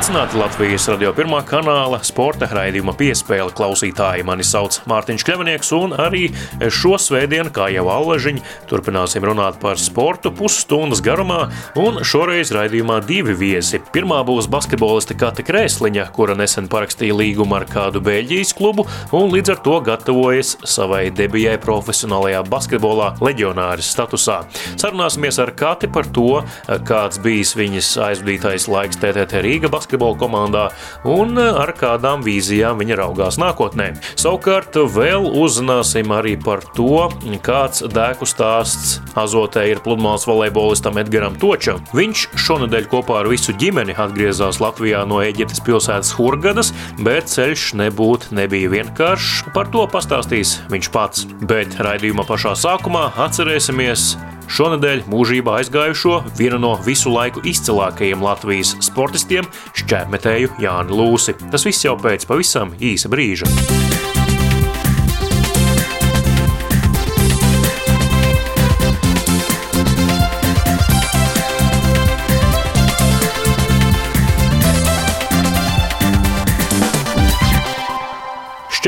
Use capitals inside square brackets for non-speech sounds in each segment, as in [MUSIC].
Sveicināti Latvijas radio pirmā kanāla sporta raidījuma piespēle klausītāji. Mani sauc Mārtiņš Kļavnieks, un arī šo svētdienu, kā jau allažiņi, turpināsim runāt par sportu pusstundas garumā, un šoreiz raidījumā divi viesi. Pirmā būs basketboliste Kate Krēsliņa, kura nesen parakstīja līgumu ar kādu Beļģijas klubu, un līdz ar to gatavojas savai debijai profesionālajā basketbolā leģionāris statusā. Sarunāsimies ar Kati par to, kāds bijis viņas aizvadītais laiks TTT Rīga basketbola komandā un ar kādām vīzijām viņa raugās nākotnē. Savukārt vēl uzzināsim arī par to, kāds dēku stāsts azotē ir pludmales volejbolistam Edgaram Točam. Viņš šonadēļ kopā ar visu ģimeni atgriezās Latvijā no Eģiptes pilsētas Hurgadas, bet ceļš nebūtu nebija vienkāršs. Par to pastāstīs viņš pats. Bet raidījuma pašā sākumā atcerēsimies Šonadēļ mūžībā aizgājušo vienu no visu laiku izcilākajiem Latvijas sportistiem - šķērmetēju Jāni Lūsi. Tas viss jau pēc pavisam īsa brīža.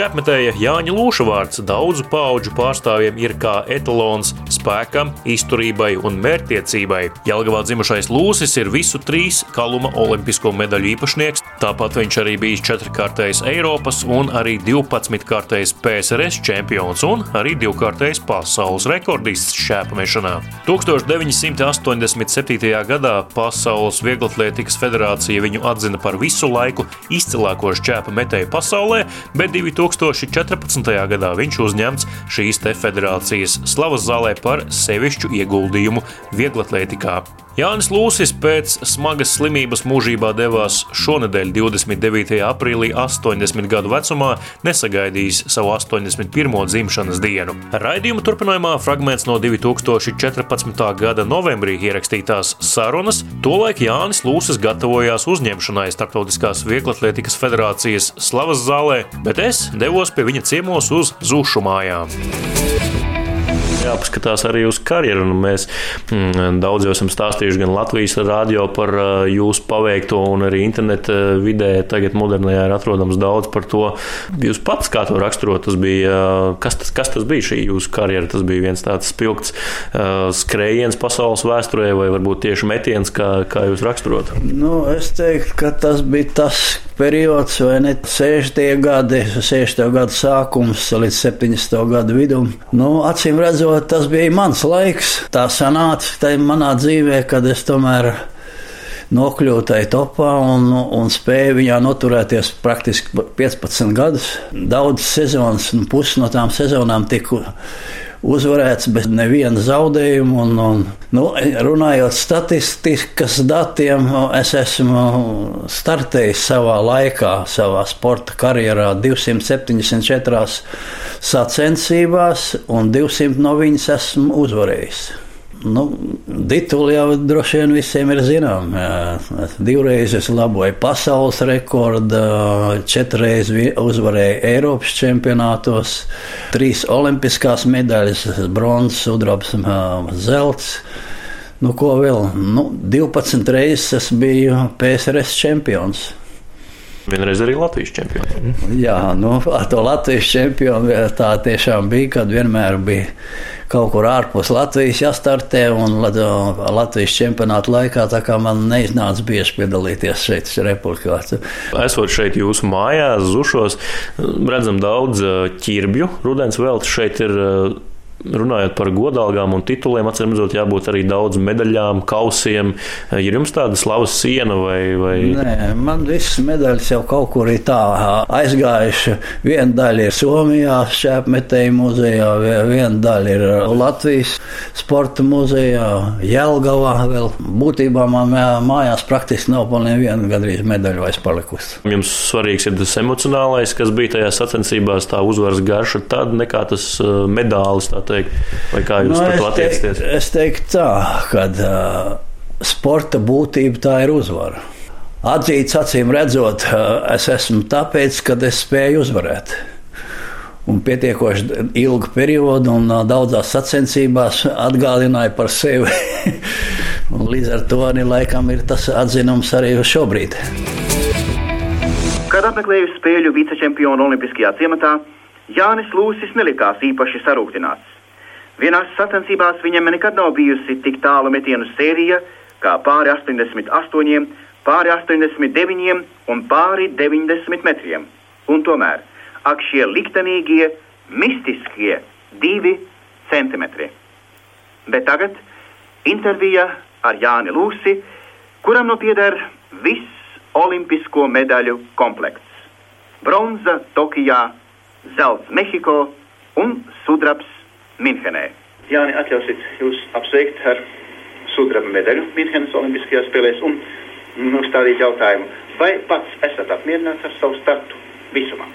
Šķērsmetēja Jāņa Lūša vārds daudzu pauģu pārstāvjiem ir kā etalons spēkam, izturībai un mērķtiecībai. Jelgavā dzimušais Lūsis ir visu trīs kaluma olimpisko medaļu īpašnieks, tāpat viņš arī bijis četrkārtais Eiropas un arī 12-kārtais PSRS čempions un arī divkārtais pasaules rekordists šķēpamešanā. 1987. gadā Pasaules Vieglatlētikas federācija viņu atzina par visu laiku izcilāko šķēpa metēju pasaulē, bet 2000 2014. gadā viņš uzņemts šīs te federācijas slavas zālē par sevišķu ieguldījumu vieglatlētikā. Jānis Lūsis pēc smagas slimības mūžībā devās šonadēļ, 29. aprīlī, 80 gadu vecumā, nesagaidījis savu 81. dzimšanas dienu. Raidījuma turpinājumā fragments no 2014. gada novembrī ierakstītās sarunas, tolaik Jānis Lūsis gatavojās uzņemšanai Startautiskās Vieglatlētikas federācijas slavas zālē, bet es devos pie viņa ciemos uz Zušu mājām jāpaskatās arī uz karjeru. Nu, mēs mm, daudz jau esam stāstījuši gan Latvijas rādio par uh, jūsu paveikto, un arī interneta vidē tagad modernajā ir atrodams daudz par to. Jūs pats kā to raksturot, tas bija, uh, kas tas, kas tas bija šī jūsu karjera? Tas bija viens tāds spilgts uh, skrējiens pasaules vēsturē, vai varbūt tieši metiens, kā, kā jūs raksturot? Nu, es teiktu, ka tas bija tas periods, vai ne 60. gadi, 60. gadu sākums līdz 70. gadu vidum. Nu, acīm redzot, tas bija mans laiks. Tā sanāca tā manā dzīvē, kad es tomēr nokļuvu tajā topā un, un spēju viņā noturēties praktiski 15 gadus. Daudzas sezonas, pusi no tām sezonām tika uzvarēts bez neviena zaudējuma. Un, un, nu, runājot statistikas datiem, es esmu startējis savā laikā, savā sporta karjerā 274 sacensībās, un 200 no viņas esmu uzvarējis. Nu, Dituli jau droši vien visiem ir zināms. Divreiz es laboju pasaules rekordu, četreiz uzvarēju Eiropas čempionātos, trīs olimpiskās medaļas, bronzas, sudrabs, zelts. Nu, ko vēl? Nu, 12 reizes es biju PSRS čempions. Vienreiz arī Latvijas čempions. Jā, nu, ar to Latvijas čempionu tā tiešām bija, kad vienmēr bija kaut kur ārpus Latvijas jāstartē, un Latvijas čempionāta laikā man neiznāca bieži piedalīties šeit, Republikā. Esot šeit jūsu mājās, Zušos, redzam daudz ķirbju. Rudens vēl šeit ir runājot par godalgām un tituliem, atcīmredzot, jābūt arī daudz medaļām, kausiem. Ir jums tāda slavas siena vai? vai... Nē, man visas medaļas jau kaut kur ir tā aizgājuši. Viena daļa ir Somijā, šķēpmetēju muzejā, viena daļa ir Latvijas sporta muzejā, Jelgavā vēl. Būtībā man mājās praktiski nav pa nevienu gandrīz medaļu vairs palikusi. Jums svarīgs ir tas emocionālais, kas bija tajā sacensībās, tā uzvaras garša, tad nekā tas medālis. Tā teikt, vai kā jūs nu, par to attiecaties? Teik, es teiktu tā, ka uh, sporta būtība tā ir uzvara. Atzīts, acīm redzot, uh, es esmu tāpēc, ka es spēju uzvarēt. Un pietiekoši ilgu periodu, un uh, daudzās sacensībās atgādināja par sevi. [LAUGHS] Un līdz ar to arī laikam ir tas atzinums arī uz šobrīd. Kad apmeklēju spēļu vicečempionu Olimpiskajā ciematā, Jānis Lūsis nelikās īpaši sarūktināts. Vienās sacensībās viņam nekad nav bijusi tik tālu metienu sērija, kā pāri 88, pāri 89 un pāri 90 metriem. Un tomēr ak šie liktenīgie, mistiskie divi centimetri. Bet tagad intervija ar Jāni Lūsi, kuram nu pieder viss olimpisko medaļu komplekts. Bronza Tokijā zelts Mehiko un sudrabs Minhenē. Jāni, atļausiet jūs apsveikt ar sudraba medaļu Minhenes Olimpiskajās spēlēs un uzstādīt jautājumu, vai pats esat apmierināts ar savu startu visumā?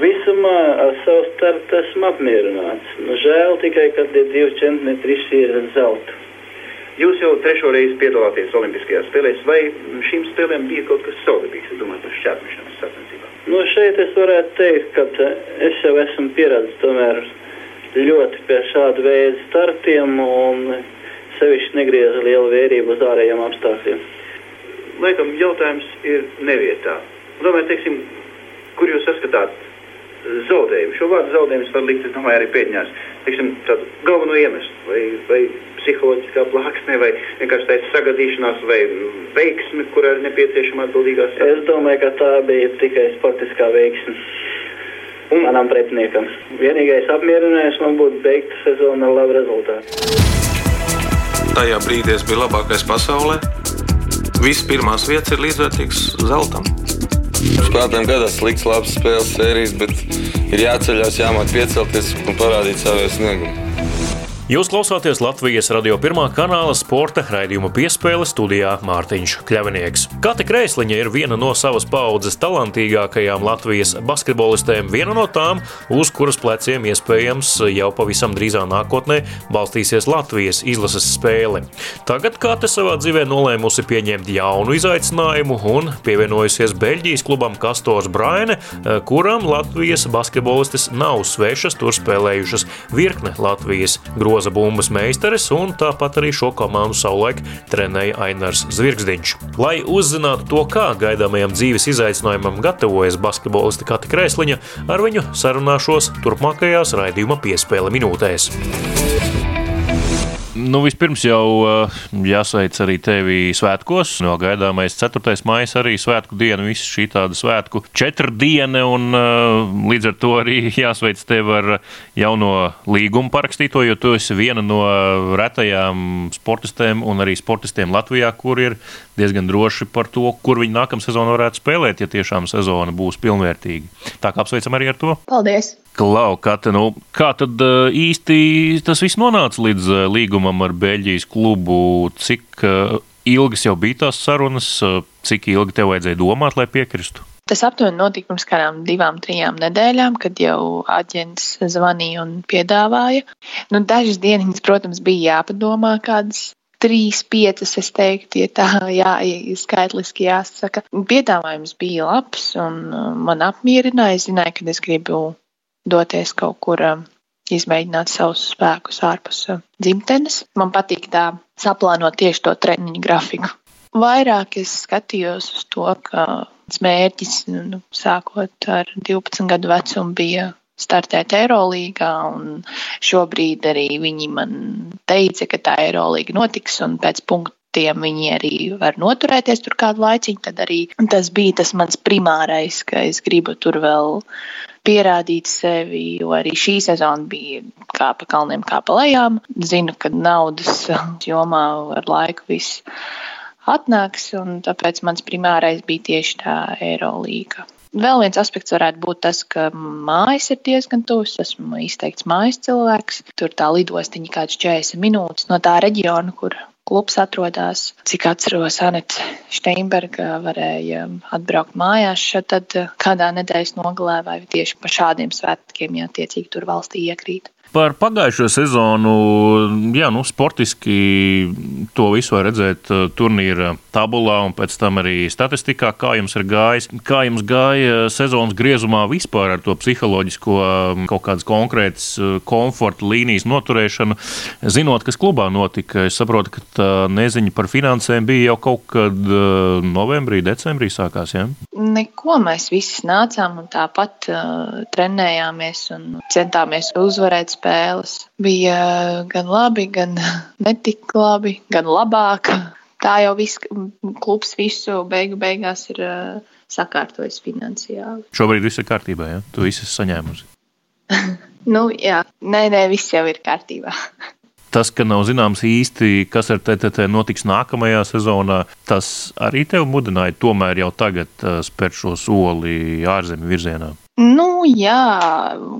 Visumā ar savu startu esmu apmierināts. Nu, žēl tikai, ka tie divi centimetri ir zelta. Jūs jau trešo reizi piedalāties Olimpiskajās spēlēs, vai šīm spēlēm bija kaut kas savādāks, es domāju, par šķērpmešanas sacensībām? Nu, šeit es varētu teikt, ka es jau esmu pieredzējis tomēr ļoti pie šāda veida startiem un sevišķi negrieza lielu vērību uz ārējiem apstākļiem. Laikam jautājums ir nevietā. Domāju, teiksim, kur jūs saskatāt zaudējumu? Šo vārdu zaudējumus var likt, es domāju, arī pēdņās. Teiksim, tādu galveno iemeslu, vai, vai psiholoģiskā plāksne, vai vienkārši tā sagadīšanās, vai veiksme, kur ir nepieciešama atbildīgā saruna? Es domāju, ka tā bija tikai sportiskā veiksme. Un manam pretiniekam. Vienīgais apmierinājums man būtu beigt sezonu ar labu rezultātu. Tajā brīdī es biju labākais pasaulē. Viss pirmās vietas ir līdzvērtīgs zeltam. Spēlētājiem gadās slikts, labs spēles sērijas, bet ir jāceļās, jāmāk piecelties un parādīt savu sniegumu. Jūs klausāties Latvijas radio pirmā kanāla sporta raidījuma piespēle studijā Mārtiņš Kļavinieks. Kati Kreisliņa ir viena no savas paudzes talantīgākajām Latvijas basketbolistēm, viena no tām, uz kuras pleciem iespējams jau pavisam drīzā nākotnē balstīsies Latvijas izlases spēle. Tagad Kate savā dzīvē nolēmusi pieņemt jaunu izaicinājumu un pievienojusies Beļģijas klubam Kastors Braine, kuram Latvijas basketbolistes nav svešas, tur spēlējušas virkne Latvijas grozījumu groza bumbas meistaris, un tāpat arī šo komandu savulaik trenēja Ainars Zvirgzdiņš. Lai uzzinātu to, kā gaidāmajam dzīves izaicinājumam gatavojas basketbolista Kati Krēsliņa, ar viņu sarunāšos turpmākajās raidījuma piespēle minūtēs. Nu, vispirms jau uh, jāsveic arī tevi svētkos. No gaidāmais 4. maija arī svētku diena, visa šī tāda svētku četrdiena, un uh, līdz ar to arī [LAUGHS] jāsveic tevi ar jauno līgumu parakstīto, jo tu esi viena no retajām sportistēm un arī sportistiem Latvijā, kur ir diezgan droši par to, kur viņi nākamā sezonā varētu spēlēt, ja tiešām sezona būs pilnvērtīga. Tā kā apsveicam arī ar to. Paldies! Klau, Kate, nu, kā tad īsti tas viss nonāca līdz līgumam ar Beļģijas klubu? Cik ilgas jau bija tās sarunas, cik ilgi tev vajadzēja domāt, lai piekristu? Tas aptuveni notika pirms kādām divām, trijām nedēļām, kad jau aģents zvanīja un piedāvāja. Nu, dažas dienas, protams, bija jāpadomā, kādas trīs, piecas, es teiktu, ja tā [LAUGHS] jā, skaitliski jāsaka. Piedāvājums bija labs un man apmierināja. Es zināju, ka es gribu doties kaut kur um, izmēģināt savus spēkus ārpus um, dzimtenes. Man patīk tā saplānot tieši to treniņu grafiku. Vairāk es skatījos uz to, ka mērķis, nu, sākot ar 12 gadu vecumu, bija startēt Eirolandā, šobrīd arī viņi man teica, ka tā Eirolanda notiks, un pēc punktiem viņi arī var noturēties tur kādu laiciņu. Tad arī tas bija tas mans primārais, ka es gribu tur vēl pierādīt sevi, jo arī šī sezona bija kā pa kalniem, kā pa lejām. Zinu, ka naudas [LAUGHS] jomā ar laiku viss atnāks, un tāpēc mans primārais bija tieši tā Eirolīga. Vēl viens aspekts varētu būt tas, ka mājas ir diezgan tuvs. Esmu izteikts mājas cilvēks. Tur tā lidostiņa kāds 40 minūtes no tā reģiona, kur klubs atrodas. Cik atceros, Anita Steinberga varēja atbraukt mājās šad kādā nedēļas nogalē vai tieši pa šādiem svētkiem, ja attiecīgi tur valstī iekrīt. Par pagājušo sezonu, jā, nu, sportiski to visu var redzēt uh, turnīra tabulā un pēc tam arī statistikā, kā jums ir gājis. Kā jums gāja sezonas griezumā vispār ar to psiholoģisko um, kaut kādas konkrētas uh, komforta līnijas noturēšanu, zinot, kas klubā notika. Es saprotu, ka tā neziņa par finansēm bija jau kaut kad uh, novembrī, decembrī sākās. Ja? Neko mēs visi nācām un tāpat uh, trenējāmies un centāmies uzvarēt spēles. Bija gan labi, gan [LAUGHS] netik labi, gan labāk. Tā jau viss klubs visu beigu beigās ir uh, sakārtojis finansiāli. Šobrīd viss ir kārtībā, ja? Tu esi saņēmusi. [LAUGHS] nu, jā, nē, nē, viss jau ir kārtībā. [LAUGHS] Tas, ka nav zināms īsti, kas ar TTT notiks nākamajā sezonā, tas arī tev mudināja tomēr jau tagad uh, spērt šo soli ārzemju virzienā. Nu, jā,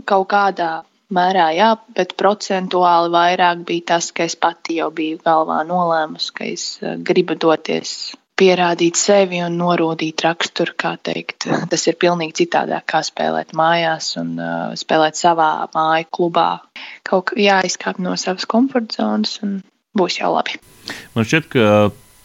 kaut kādā mērā, jā, bet procentuāli vairāk bija tas, ka es pati jau biju galvā nolēmusi, ka es uh, gribu doties pierādīt sevi un norādīt raksturu, kā teikt. [LAUGHS] Tas ir pilnīgi citādāk, kā spēlēt mājās un uh, spēlēt savā māju klubā. Kaut kā jāizkāp no savas komforta zonas un būs jau labi. Man šķiet, ka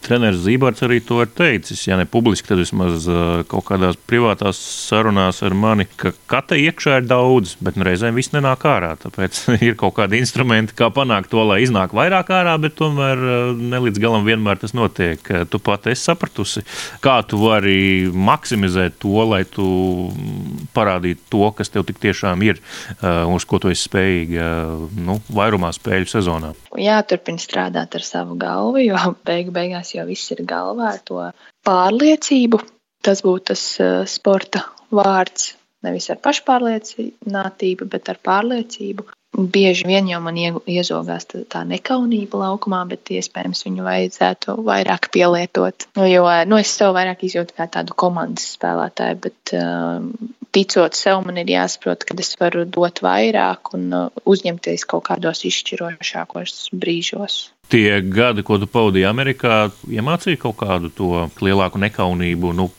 Treneris Zīberts arī to ir teicis. Ja ne publiski, tad vismaz kaut kādās privātās sarunās ar mani, ka kata iekšā ir daudz, bet nu, reizēm viss nenāk ārā. Tāpēc [LAUGHS] ir kaut kādi instrumenti, kā panākt to, lai iznāk vairāk ārā, bet tomēr ne līdz galam vienmēr tas notiek. Tu pat esi sapratusi, kā tu vari maksimizēt to, lai tu parādītu to, kas tev tik tiešām ir, uz ko tu esi spējīga nu, vairumā spēļu sezonā. Jāturpina strādāt ar savu galvu, jo [LAUGHS] beigu beigās jau viss ir galvā ar to pārliecību. Tas būtu tas uh, sporta vārds. Nevis ar pašpārliecinātību, bet ar pārliecību. Bieži vien jau man iezogās tā nekaunība laukumā, bet iespējams viņu vajadzētu vairāk pielietot. Nu, jo nu, es sev vairāk izjūtu kā tādu komandas spēlētāju, bet um, ticot sev, man ir jāsaprot, ka es varu dot vairāk un uh, uzņemties kaut kādos izšķirošākos brīžos. Tie gadi, ko tu pavadīji Amerikā, iemācīja kaut kādu to lielāku nekaunību. Nu,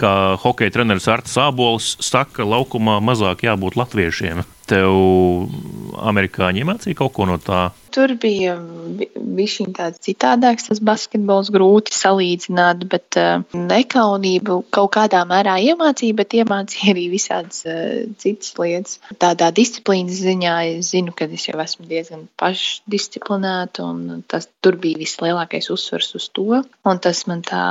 kā hokeja treneris Arts Sābols saka, laukumā mazāk jābūt latviešiem. Tev amerikāņi iemācīja kaut ko no tā? Tur bija viņš tāds citādāks, tas basketbols grūti salīdzināt, bet uh, nekaunību kaut kādā mērā iemācīja, bet iemācīja arī visādas uh, citas lietas. Tādā disciplīnas ziņā es zinu, ka es jau esmu diezgan pašdisciplinēta, un tas tur bija vislielākais uzsvars uz to, un tas man tā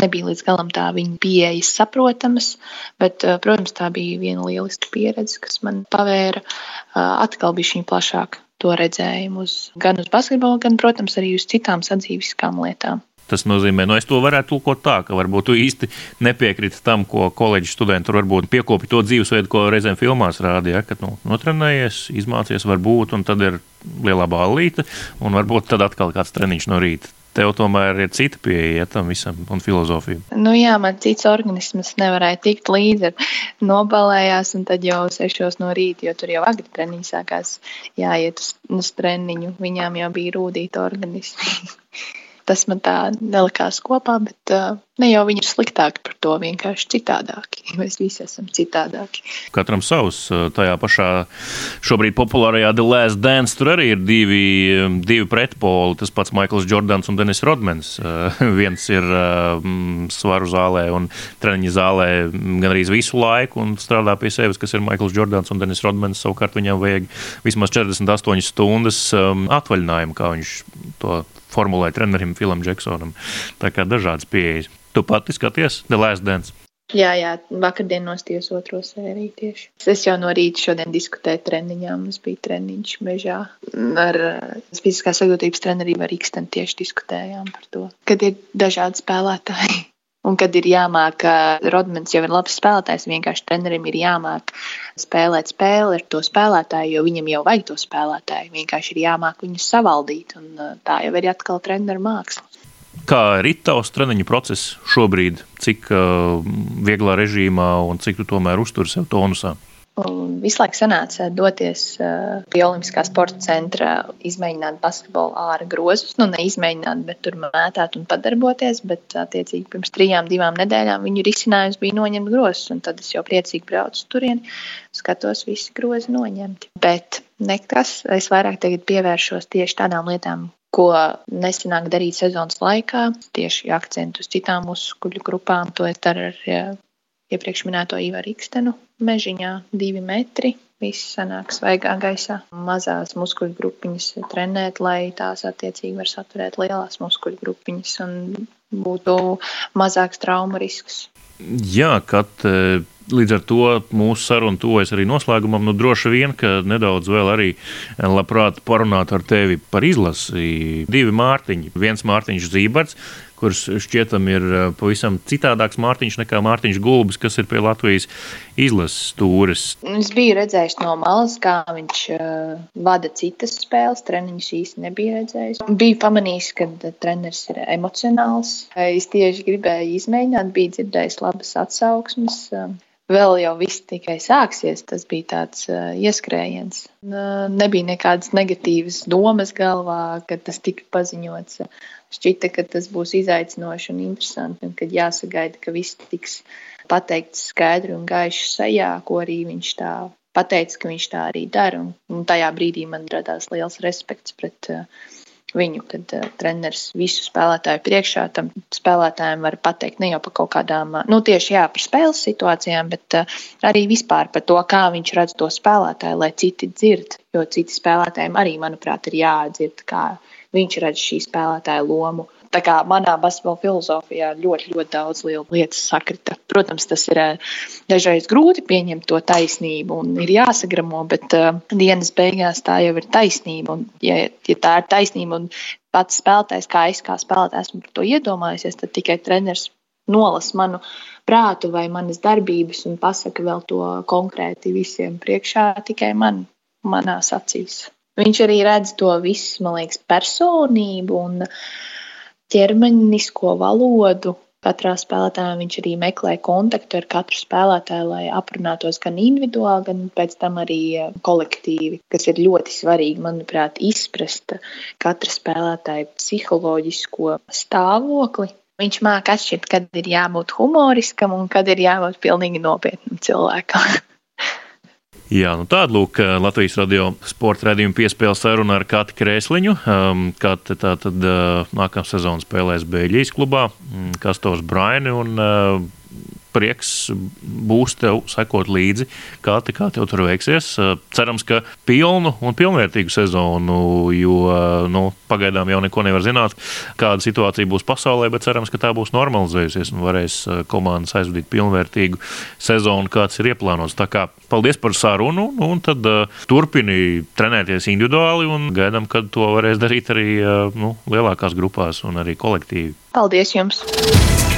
nebija līdz galam tā viņa pieejas saprotamas, bet, eh, protams, tā bija viena lieliska pieredze, kas man pavēra eh, atkal bija šī plašāk to redzējumu uz, gan uz basketbolu, gan, protams, arī uz citām sadzīviskām lietām. Tas nozīmē, nu es to varētu tulkot tā, ka varbūt tu īsti nepiekriti tam, ko koledžas studenti varbūt piekopi to dzīvesveidu, ko reizēm filmās rādīja, ka nu, notrenējies, izmācies, varbūt, un tad ir lielā ballīte, un varbūt tad atkal kāds treniņš no rīta. Tev tomēr ir cita pieeja tam visam un filozofija. Nu jā, man cits organisms nevarēja tikt līdzi. Nobalējās, un tad jau sešos no rīta, jo tur jau agri treniņš sākās jāiet uz, uz treniņu. Viņām jau bija rūdīti organismi. [LAUGHS] tas man tā nelikās kopā, bet uh, ne jau viņi ir sliktāki par to, vienkārši citādāki. [LAUGHS] Mēs visi esam citādāki. Katram savs tajā pašā šobrīd populārajā The Last Dance. Tur arī ir divi, divi pretpoli. Tas pats Maikls Jordans un Denis Rodmans. [LAUGHS] Viens ir svaru zālē un treniņa zālē gan arī visu laiku un strādā pie sevis, kas ir Maikls Jordans un Denis Rodmans. Savukārt viņam vajag vismaz 48 stundas atvaļinājumu, kā viņš to formulē trenerim Filam Džeksonam. Tā kā dažādas pieejas. Tu pati skaties The Last Dance. Jā, jā, vakardien nostījos otro sēriju tieši. Es jau no rīta šodien diskutēju treniņā, mums bija treniņš mežā. Ar fiziskās sagatavības treneriem ar Ikstenu tieši diskutējām par to, kad ir dažādi spēlētāji. Un kad ir jāmāk, Rodmans jau ir labs spēlētājs, vienkārši trenerim ir jāmāk spēlēt spēli ar to spēlētāju, jo viņam jau vajag to spēlētāju. Vienkārši ir jāmāk viņus savaldīt, un tā jau ir atkal treneru māksla. Kā ir tavs treniņu process šobrīd, cik uh, vieglā režīmā un cik tu tomēr uzturi sev tonusā? Visu laiku sanāca doties pie Olimpiskā sporta centra, izmēģināt basketbolu ārā grozus. Nu, neizmēģināt, bet tur mētāt un padarboties. Bet, attiecīgi, pirms trijām, divām nedēļām viņu risinājums bija noņemt grozus. Tad es jau priecīgi braucu turieni, skatos, visi grozi noņemti. Bet nekas, es vairāk pievēršos tieši tādām lietām, ko nesenāk darīt sezonas laikā, tieši akcentu uz citām muskuļu grupām. To es daru ar iepriekš minēto Ivaru Ikstenu mežiņā, divi metri. Viss sanāk svaigā gaisā. Mazās muskuļu grupiņas trenēt, lai tās attiecīgi var saturēt lielās muskuļu grupiņas un būtu mazāks traumu risks. Jā, kad e, līdz ar to mūsu saruna tuvojas arī noslēgumam, nu droši vien, ka nedaudz vēl arī labprāt parunāt ar tevi par izlasi. Divi mārtiņi, viens mārtiņš Zīberts, kurš šķietam ir eh, pavisam citādāks Mārtiņš nekā Mārtiņš Gulbis, kas ir pie Latvijas izlases stūres. Es biju redzējis no malas, kā viņš uh, vada citas spēles. Treniņš īsti nebija redzējis. Biju pamanījis, ka treneris ir emocionāls. Es tieši gribēju izmēģināt, biju dzirdējis labas atsauksmes. Vēl jau viss tikai sāksies, tas bija tāds uh, ieskrējiens. Uh, nebija nekādas negatīvas domas galvā, kad tas tika paziņots. Šķita, ka tas būs izaicinoši un interesanti, un kad jāsagaida, ka viss tiks pateikts skaidri un gaiši sajā, ko arī viņš tā pateica, ka viņš tā arī dara. Un, un tajā brīdī man radās liels respekts pret uh, viņu, kad uh, treneris visu spēlētāju priekšā tam spēlētājiem var pateikt ne jau par kaut kādām, uh, nu tieši jā, par spēles situācijām, bet uh, arī vispār par to, kā viņš redz to spēlētāju, lai citi dzird, jo citi spēlētājiem arī, manuprāt, ir jādzird, kā viņš redz šī spēlētāja lomu. Tā kā manā basketbola filozofijā ļoti, ļoti daudz lietas sakrita. Protams, tas ir eh, dažreiz grūti pieņemt to taisnību un ir jāsagramo, bet uh, dienas beigās tā jau ir taisnība. Un, ja, ja tā ir taisnība un pats spēlētājs, kā es kā spēlētājs esmu par to iedomājies, tad tikai treneris nolas manu prātu vai manas darbības un pasaka vēl to konkrēti visiem priekšā tikai man, manās acīs. Viņš arī redz to visu, man liekas, personību un ķermenisko valodu. Katrā spēlētājā viņš arī meklē kontaktu ar katru spēlētāju, lai aprunātos gan individuāli, gan pēc tam arī kolektīvi, kas ir ļoti svarīgi, manuprāt, izprast katra spēlētāja psiholoģisko stāvokli. Viņš māca atšķirt, kad ir jābūt humoriskam un kad ir jābūt pilnīgi nopietnam cilvēkam. [LAUGHS] Jā, nu tāda lūk, Latvijas radio sporta redzējuma piespēle saruna ar Kati Krēsliņu. Um, Kati tā tad uh, nākamā sezona spēlēs Beļģijas klubā, mm, Kastovs Braini un uh, prieks būs tev sekot līdzi, kā, te, kā tev tur veiksies. Cerams, ka pilnu un pilnvērtīgu sezonu, jo nu, pagaidām jau neko nevar zināt, kāda situācija būs pasaulē, bet cerams, ka tā būs normalizējusies un varēs komandas aizvadīt pilnvērtīgu sezonu, kāds ir ieplānots. Tā kā paldies par sarunu, nu, un tad turpini trenēties individuāli un gaidām, kad to varēs darīt arī nu, lielākās grupās un arī kolektīvi. Paldies jums!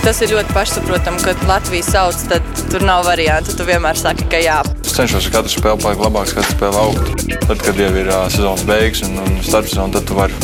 Tas ir ļoti pašsaprotami, kad Latvijas sauc, tad tur nav variantu. Tu vienmēr saki, ka jā. Es cenšos katru spēli palikt labāks, katru spēli augt. Tad, kad jau ir uh, sezonas beigas un, un starpsezona, tad tu vari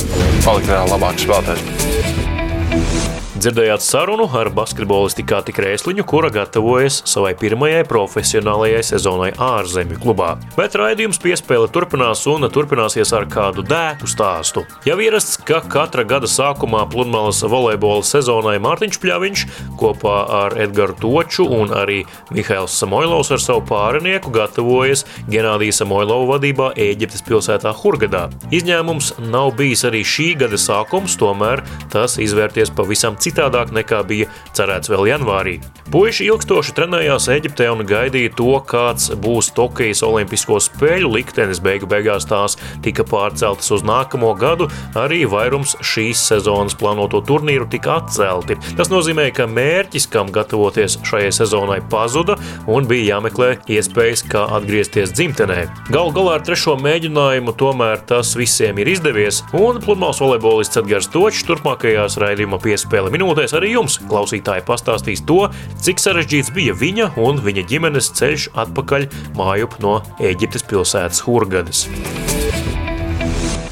palikt vēl labāks spēlētājs. Dzirdējāt sarunu ar basketbolistu Kati Krēsliņu, kura gatavojas savai pirmajai profesionālajai sezonai ārzemju klubā. Bet raidījums piespēle turpinās un turpināsies ar kādu dētu stāstu. Jau ierasts, ka katra gada sākumā pludmales volejbola sezonai Mārtiņš Pļaviņš kopā ar Edgars Toču un arī Mihails Samoilovs ar savu pārinieku gatavojas Genādija Samoilova vadībā Ēģiptes pilsētā Hurgadā. Izņēmums nav bijis arī šī gada sākums, tomēr tas izvērties pavisam citādāk citādāk nekā bija cerēts vēl janvārī. Puiši ilgstoši trenējās Eģiptē un gaidīja to, kāds būs Tokijas Olimpisko spēļu liktenis. Beigu beigās tās tika pārceltas uz nākamo gadu, arī vairums šīs sezonas plānoto turnīru tika atcelti. Tas nozīmē, ka mērķis, kam gatavoties šajai sezonai, pazuda un bija jāmeklē iespējas, kā atgriezties dzimtenē. Galu galā ar trešo mēģinājumu tomēr tas visiem ir izdevies, un pludmales volejbolists Edgars Točs turpmākajās raidījuma piespēle minūtēs arī jums, klausītāji, pastāstīs to, cik sarežģīts bija viņa un viņa ģimenes ceļš atpakaļ mājup no Eģiptes pilsētas Hurgadas.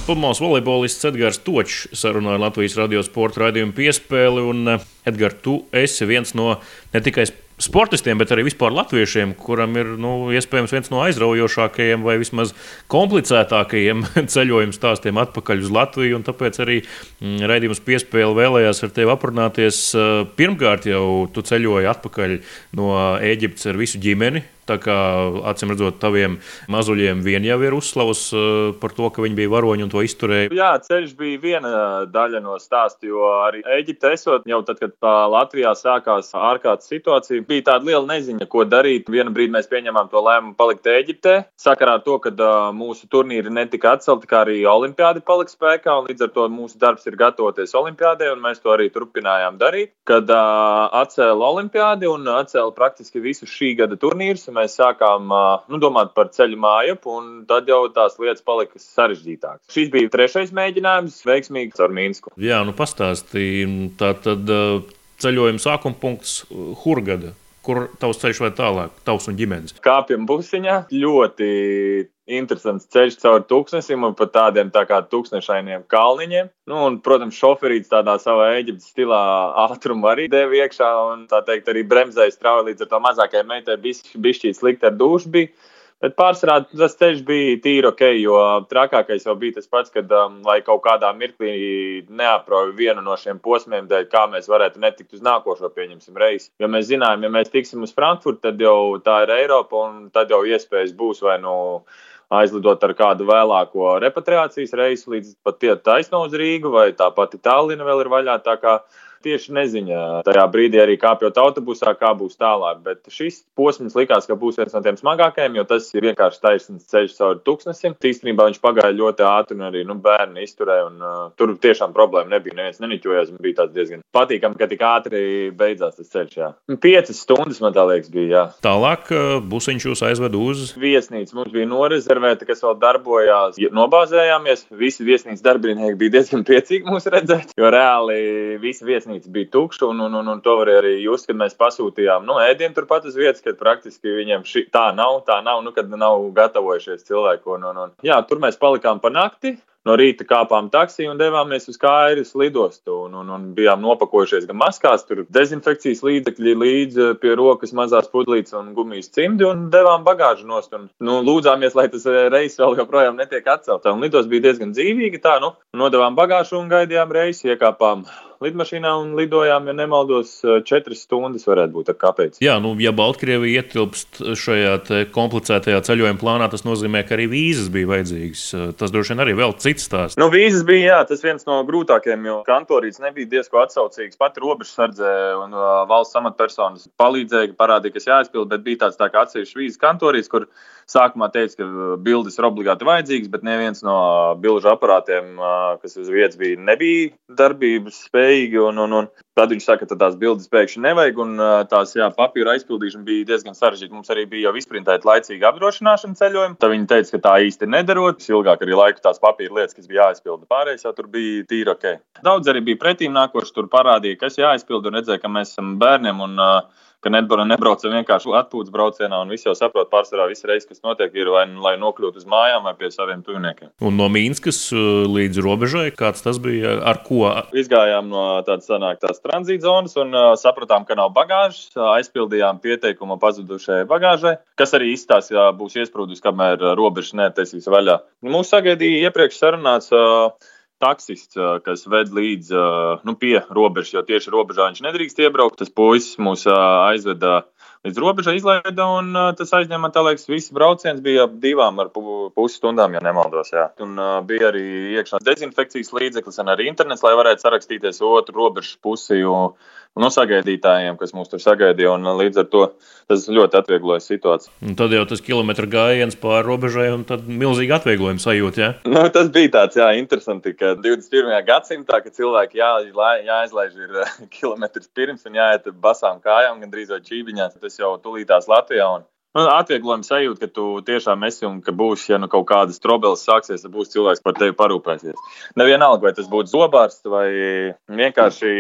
Pludmales volejbolists Edgars Točs sarunāja Latvijas radio sporta raidījumu piespēli. Un, Edgars, tu esi viens no ne tikai sportistiem, bet arī vispār latviešiem, kuram ir nu, iespējams viens no aizraujošākajiem vai vismaz komplicētākajiem [LAUGHS] ceļojuma stāstiem atpakaļ uz Latviju. Tāpēc arī mm, raidījums piespēle vēlējās ar tevi aprunāties. Pirmkārt, jau tu ceļoji atpakaļ no Ēģiptes ar visu ģimeni. Tā kā acīm redzot, taviem mazuļiem vien jau ir uzslavas uh, par to, ka viņi bija varoņi un to izturēja. Jā, ceļš bija viena daļa no stāsta, jo arī Eģipte esot jau tad, kad Latvijā sākās ārkārtas situācija, bija tāda liela neziņa, ko darīt. Vienu brīdi mēs pieņemām to lēmumu palikt Eģiptē, sakarā ar to, ka mūsu turnīri netika atcelti, kā arī olimpiādi palika spēkā, un līdz ar to mūsu darbs ir gatavoties olimpiādē, un mēs to arī turpinājām darīt. Kad atcēla olimpiādi un atcēla praktiski visus šī gada turnīrus, mēs sākām nu, domāt par ceļu mājupu, un tad jau tās lietas palika sarežģītākas. Šis bija trešais mēģinājums, veiksmīgs ar Mīnsku. Jā, nu pastāstīja. Tā tad ceļojuma sākuma punkts Hurgada. Kur tavs ceļš vai tālāk, tavs un ģimenes? Kāpjam busiņā. Ļoti interesants ceļš caur tūkstnesim un pat tādiem tā kā tūkstnešainiem kalniņiem. Nu, un, protams, šoferīts tādā savā eģiptes stilā ātrumu arī deva iekšā un tā teikt arī bremzēja strauji līdz ar to mazākajai meitai bišķīt slikti ar dušu bija. Bet pārsvarā tas ceļš bija tīri ok, jo trakākais jau bija tas pats, kad um, lai kaut kādā mirklī neaprauj vienu no šiem posmiem, dēļ kā mēs varētu netikt uz nākošo, pieņemsim, reisi. Jo mēs zinājām, ja mēs tiksim uz Frankfurtu, tad jau tā ir Eiropa un tad jau iespējas būs vai nu. No aizlidot ar kādu vēlāko repatriācijas reisu līdz pat taisno uz Rīgu, vai tā pati Tallina vēl ir vaļā. Tā kā tieši neziņa tajā brīdī arī kāpjot autobusā, kā būs tālāk. Bet šis posms likās, ka būs viens no tiem smagākajiem, jo tas ir vienkārši taisnīgs ceļš cauri tūkstnesim. Īstenībā viņš pagāja ļoti ātri un arī nu, bērni izturēja. Un, uh, tur tiešām problēma nebija. Neviens neniķojās. Bija diezgan patīkami, ka tik ātri beidzās tas ceļš. Jā. Piecas stundas man tā liekas bija. Jā. Tālāk uh, busiņš jūs aizved uz viesnīcu. Mums bija norezervēta, kas vēl darbojās. Nobāzējāmies. Visi viesnīcas darbinieki bija diezgan priecīgi mūs redzēt, jo reāli visi viesnīcas viesnīca bija tukša, un, un, un, un to var arī just, kad mēs pasūtījām nu, ēdienu turpat uz vietas, kad praktiski viņiem šī, tā nav, tā nav, nu, kad nav gatavojušies cilvēki. Un, un, un, jā, tur mēs palikām pa nakti no rīta kāpām taksiju un devāmies uz Kairas lidostu. Un, un, un bijām nopakojušies gan maskās, tur dezinfekcijas līdzekļi, līdzi pie rokas mazās pudlītes un gumijas cimdi un devām bagāžu nost. Un, nu, lūdzāmies, lai tas reiss vēl joprojām netiek atcelts. Un lidos bija diezgan dzīvīgi. Tā, nu, nodevām bagāžu un gaidījām reisi, iekāpām lidmašīnā un lidojām, ja nemaldos, četras stundas varētu būt. Kāpēc? Jā, nu, ja Baltkrievija ietilpst šajā komplicētajā ceļojuma plānā, tas nozīmē, ka arī vīzas bija vajadzīgas. Tas droši vien arī vēl cits stāsts. Nu, vīzas bija jā, tas viens no grūtākajiem, jo kantorīts nebija diezgan atsaucīgs. Pat robežsardze un uh, valsts amatpersonas palīdzēja, parādīja, kas jāizpild, bet bija tāds tā kā atsevišķs vīzas kantorīts, kur sākumā teica, ka bildes ir obligāti vajadzīgas, bet neviens no bilžu aparātiem, uh, kas uz vietas bija, nebija darbības spējīgi. Un, un, un tad viņš saka, ka tās bildes pēkšņi nevajag, un uh, tās jā, papīra aizpildīšana bija diezgan sarežģīta. Mums arī bija jau izprintēta laicīga apdrošināšana ceļojuma. Tad viņi teica, ka tā īsti nedarot. Ilgāk arī laiku tās papīra lietas, kas bija jāizpilda. Pārējais jau tur bija tīri ok. Daudz arī bija pretīm nākoši, tur parādīja, kas jāizpilda un redzēja, ka mēs esam bērniem. Un, uh, ka Nedbora nebrauca vienkārši atpūtas braucienā, un visi jau saprot, pārsvarā visu reizi, kas notiek, ir vai, lai nokļūtu uz mājām vai pie saviem tuviniekiem. Un no Mīnskas uh, līdz robežai, kāds tas bija, ar ko? Izgājām no tādas sanāktās tranzītzonas un uh, sapratām, ka nav bagāžas, aizpildījām pieteikumu pazudušajai bagāžai, kas arī izstāsta, ka būs iesprūdus, kamēr robeža netaisīs vaļā. Mūs sagaidīja iepriekš sarunāts. Uh, taksists, kas ved līdz nu, pie robežas, jo tieši robežā viņš nedrīkst iebraukt. Tas puisis mūs aizveda līdz robežai, izlaida, un tas aizņēma, tā liekas, viss brauciens bija ap divām ar pusi stundām, ja nemaldos. Jā. Un bija arī iekšā dezinfekcijas līdzeklis un arī internets, lai varētu sarakstīties otru robežas pusi. Un, no sagaidītājiem, kas mūs tur sagaidīja. Līdz ar to tas ļoti atviegloja situāciju. Un tad jau tas kilometru gājiens pāri robežai, un tad milzīgi atvieglojums sajūta. Ja? Nu, tas bija tāds jā, interesanti, ka 21. gadsimtā, kad cilvēki jā, jāizlaiž ir [LAUGHS] kilometrus pirms un jāiet basām kājām, gandrīz vai čībiņās, tas jau tulītās Latvijā. Un Nu, atvieglojums sajūta, ka tu tiešām esi un ka būs, ja nu kaut kādas trobeles sāksies, tad būs cilvēks par tevi parūpēsies. Nevienalga, vai tas būtu zobārsts vai vienkārši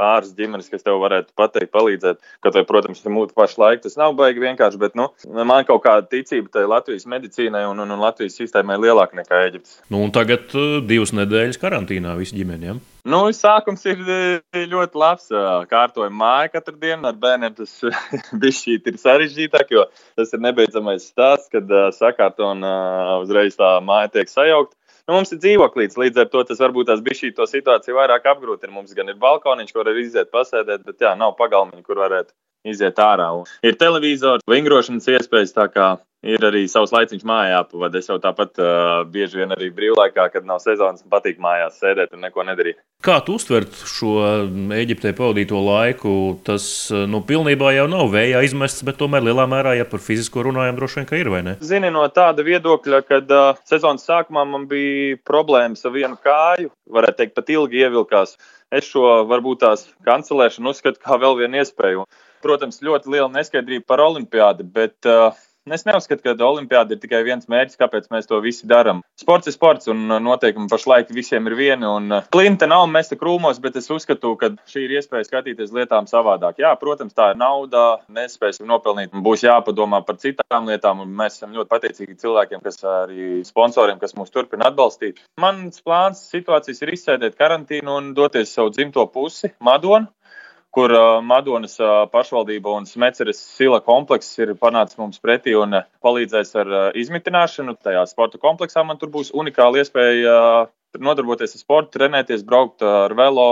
ārsts ģimenes, kas tev varētu pateikt, palīdzēt. Kaut vai, protams, mūsu pašlaik tas nav baigi vienkārši, bet nu, man kaut kāda ticība tai Latvijas medicīnai un, un, un Latvijas sistēmai lielāka nekā Eģiptes. Nu, tagad uh, divas nedēļas karantīnā visi ģimenēm. Ja? Nu, sākums ir e, ļoti labs. Kārtojam māju katru dienu. Ar bērniem tas [LAUGHS] ir sarežģītāk, jo tas ir nebeidzamais stāsts, kad sakārto un uzreiz tā māja tiek sajaukt. Nu, mums ir dzīvoklīds, līdz ar to tas varbūt tās bija šī situācija vairāk apgrūtina. Mums gan ir balkoniņš, kur var iziet pasēdēt, bet jā, nav pagalmiņa, kur varētu iziet ārā. Un ir televizors, vingrošanas iespējas, tā kā ir arī savs laiciņš mājā jāpavada. Es jau tāpat uh, bieži vien arī brīvlaikā, kad nav sezonas, patīk mājās sēdēt un neko nedarīt. Kā tu uztvert šo Eģiptē pavadīto laiku? Tas nu, pilnībā jau nav vējā izmests, bet tomēr lielā mērā, ja par fizisko runājam, droši vien, ka ir vai ne? Zini, no tāda viedokļa, kad uh, sezonas sākumā man bija problēmas ar vienu kāju, varētu teikt, pat ilgi ievilkās. Es šo varbūt tās kancelēšanu uzskatu kā vēl vienu iespēju. Protams, ļoti liela neskaidrība par olimpiādi, bet uh, Es neuzskatu, ka Olimpijāda ir tikai viens mērķis, kāpēc mēs to visi darām. Sports ir sports, un uh, noteikumi pašlaik visiem ir vieni. Un uh, klinta nav mesta krūmos, bet es uzskatu, ka šī ir iespēja skatīties lietām savādāk. Jā, protams, tā ir nauda, nespēsim nopelnīt, būs jāpadomā par citām lietām, un mēs esam ļoti pateicīgi cilvēkiem, kas arī sponsoriem, kas mūs turpina atbalstīt. Mans plāns situācijas ir izsēdēt karantīnu un doties savu dzimto pusi, Madonu kur uh, Madonas uh, pašvaldība un Smeceres sila komplekss ir panācis mums pretī un uh, palīdzēs ar izmitināšanu. Tajā sporta kompleksā man tur būs unikāla iespēja nodarboties ar sportu, trenēties, braukt ar velo.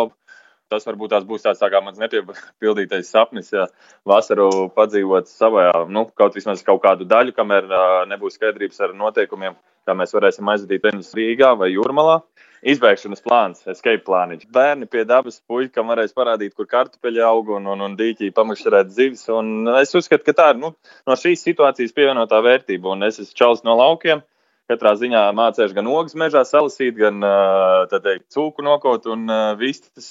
Tas varbūt tās būs tāds tā kā mans nepiepildītais sapnis, ja vasaru padzīvot savā, nu, kaut vismaz kaut kādu daļu, kamēr nebūs skaidrības ar noteikumiem, kā mēs varēsim aizvadīt tenis Rīgā vai Jūrmalā izbēgšanas plāns, escape plāniņš. Bērni pie dabas puikas varēs parādīt, kur kartupeļi aug un, un, un dīķī pamakšķerēt zivis. Un es uzskatu, ka tā ir nu, no šīs situācijas pievienotā vērtība. Un es esmu čels no laukiem. Katrā ziņā mācīšu gan ogas mežā salasīt, gan teikt, cūku nokot un vistas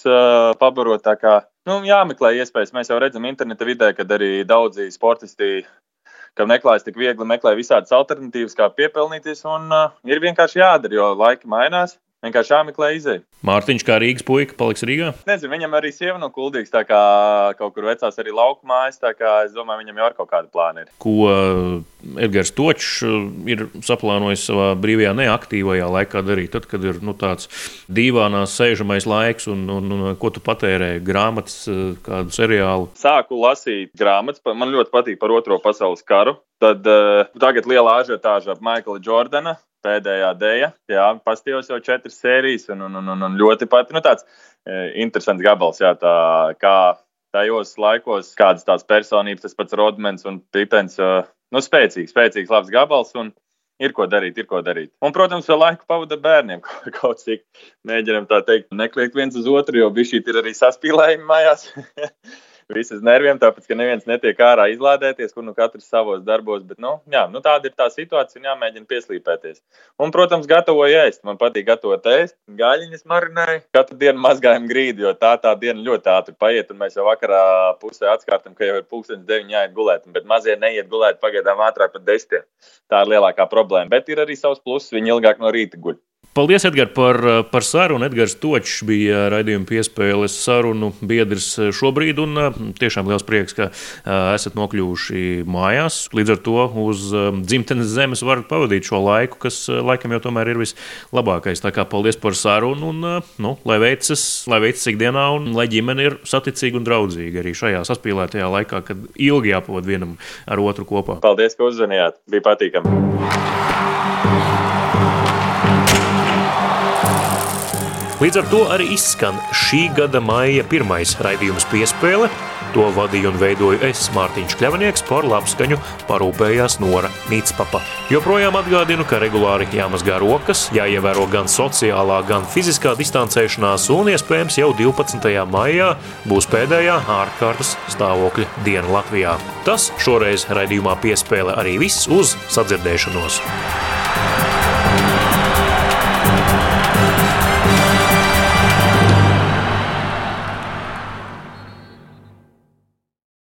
pabarot. Tā kā nu, jāmeklē iespējas. Mēs jau redzam interneta vidē, kad arī daudzi sportisti kam neklājas tik viegli, meklē visādas alternatīvas, kā piepelnīties. Un uh, ir vienkārši jādara, jo laiki mainās. Vienkārši jāmeklē izēja. Mārtiņš, kā Rīgas puika, paliks Rīgā? Nezinu, viņam arī sieva no Kuldīgas, tā kā kaut kur vecās arī lauku mājas, tā kā es domāju, viņam jau ar kaut kādu plānu ir. Ko uh, Edgars Točs uh, ir saplānojis savā brīvajā, neaktīvajā laikā darīt, tad, kad ir nu, tāds dīvainās sēžamais laiks, un, un, un ko tu patērē grāmatas, uh, kādu seriālu? Sāku lasīt grāmatas, man ļoti patīk par Otro pasaules karu. Tad uh, tagad liela ažiotāža ap Maikla Jordana pēdējā dēļa. Jā, pastījos jau četras sērijas, un, un, un, un ļoti pat, nu, tāds e, interesants gabals, jā, tā kā tajos laikos, kādas tās personības, tas pats Rodmans un Pipens, e, nu, spēcīgs, spēcīgs, labs gabals. Un, Ir ko darīt, ir ko darīt. Un, protams, vēl laiku pavada bērniem. [LAUGHS] Kaut cik mēģinām tā teikt, nekliegt viens uz otru, jo bija šī arī saspīlējumi mājās. [LAUGHS] visas nerviem, tāpēc, ka neviens netiek ārā izlādēties, kur nu katrs savos darbos. Bet, nu, jā, nu, tāda ir tā situācija un jāmēģina pieslīpēties. Un, protams, gatavoju ēst. Man patīk gatavot ēst. Gaļiņas marinēju. Katru dienu mazgājam grīdu, jo tā tā diena ļoti ātri paiet. Un mēs jau vakarā pusē atskārtam, ka jau ir pulkstenis deviņi jāiet gulēt. Bet mazie neiet gulēt pagaidām ātrāk par desmitiem. Tā ir lielākā problēma. Bet ir arī savs pluss. Viņi ilgāk no rīta guļ. Paldies, Edgars, par, par sarunu. Edgars Točs bija raidījuma piespēles sarunu biedrs šobrīd. Un, tiešām liels prieks, ka esat nokļuvuši mājās. Līdz ar to uz dzimtenes zemes varat pavadīt šo laiku, kas laikam jau tomēr ir vislabākais. Tā kā paldies par sarunu un nu, lai veicas, lai veicas ikdienā un lai ģimene ir saticīga un draudzīga arī šajā saspīlētajā laikā, kad ilgi jāpavada vienam ar otru kopā. Paldies, ka uzzvanījāt. Bija patīkami. Līdz ar to arī izskan šī gada maija pirmais raidījums piespēle. To vadīju un veidoju es, Mārtiņš Kļavnieks, par labskaņu parūpējās Nora Mītspapa. Joprojām atgādinu, ka regulāri jāmazgā rokas, jāievēro gan sociālā, gan fiziskā distancēšanās, un iespējams jau 12. maijā būs pēdējā ārkārtas stāvokļa diena Latvijā. Tas šoreiz raidījumā piespēle arī viss uz sadzirdēšanos.